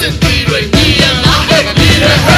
စစ်တီတွေညီရလားဟဲ့ညီရဟဲ့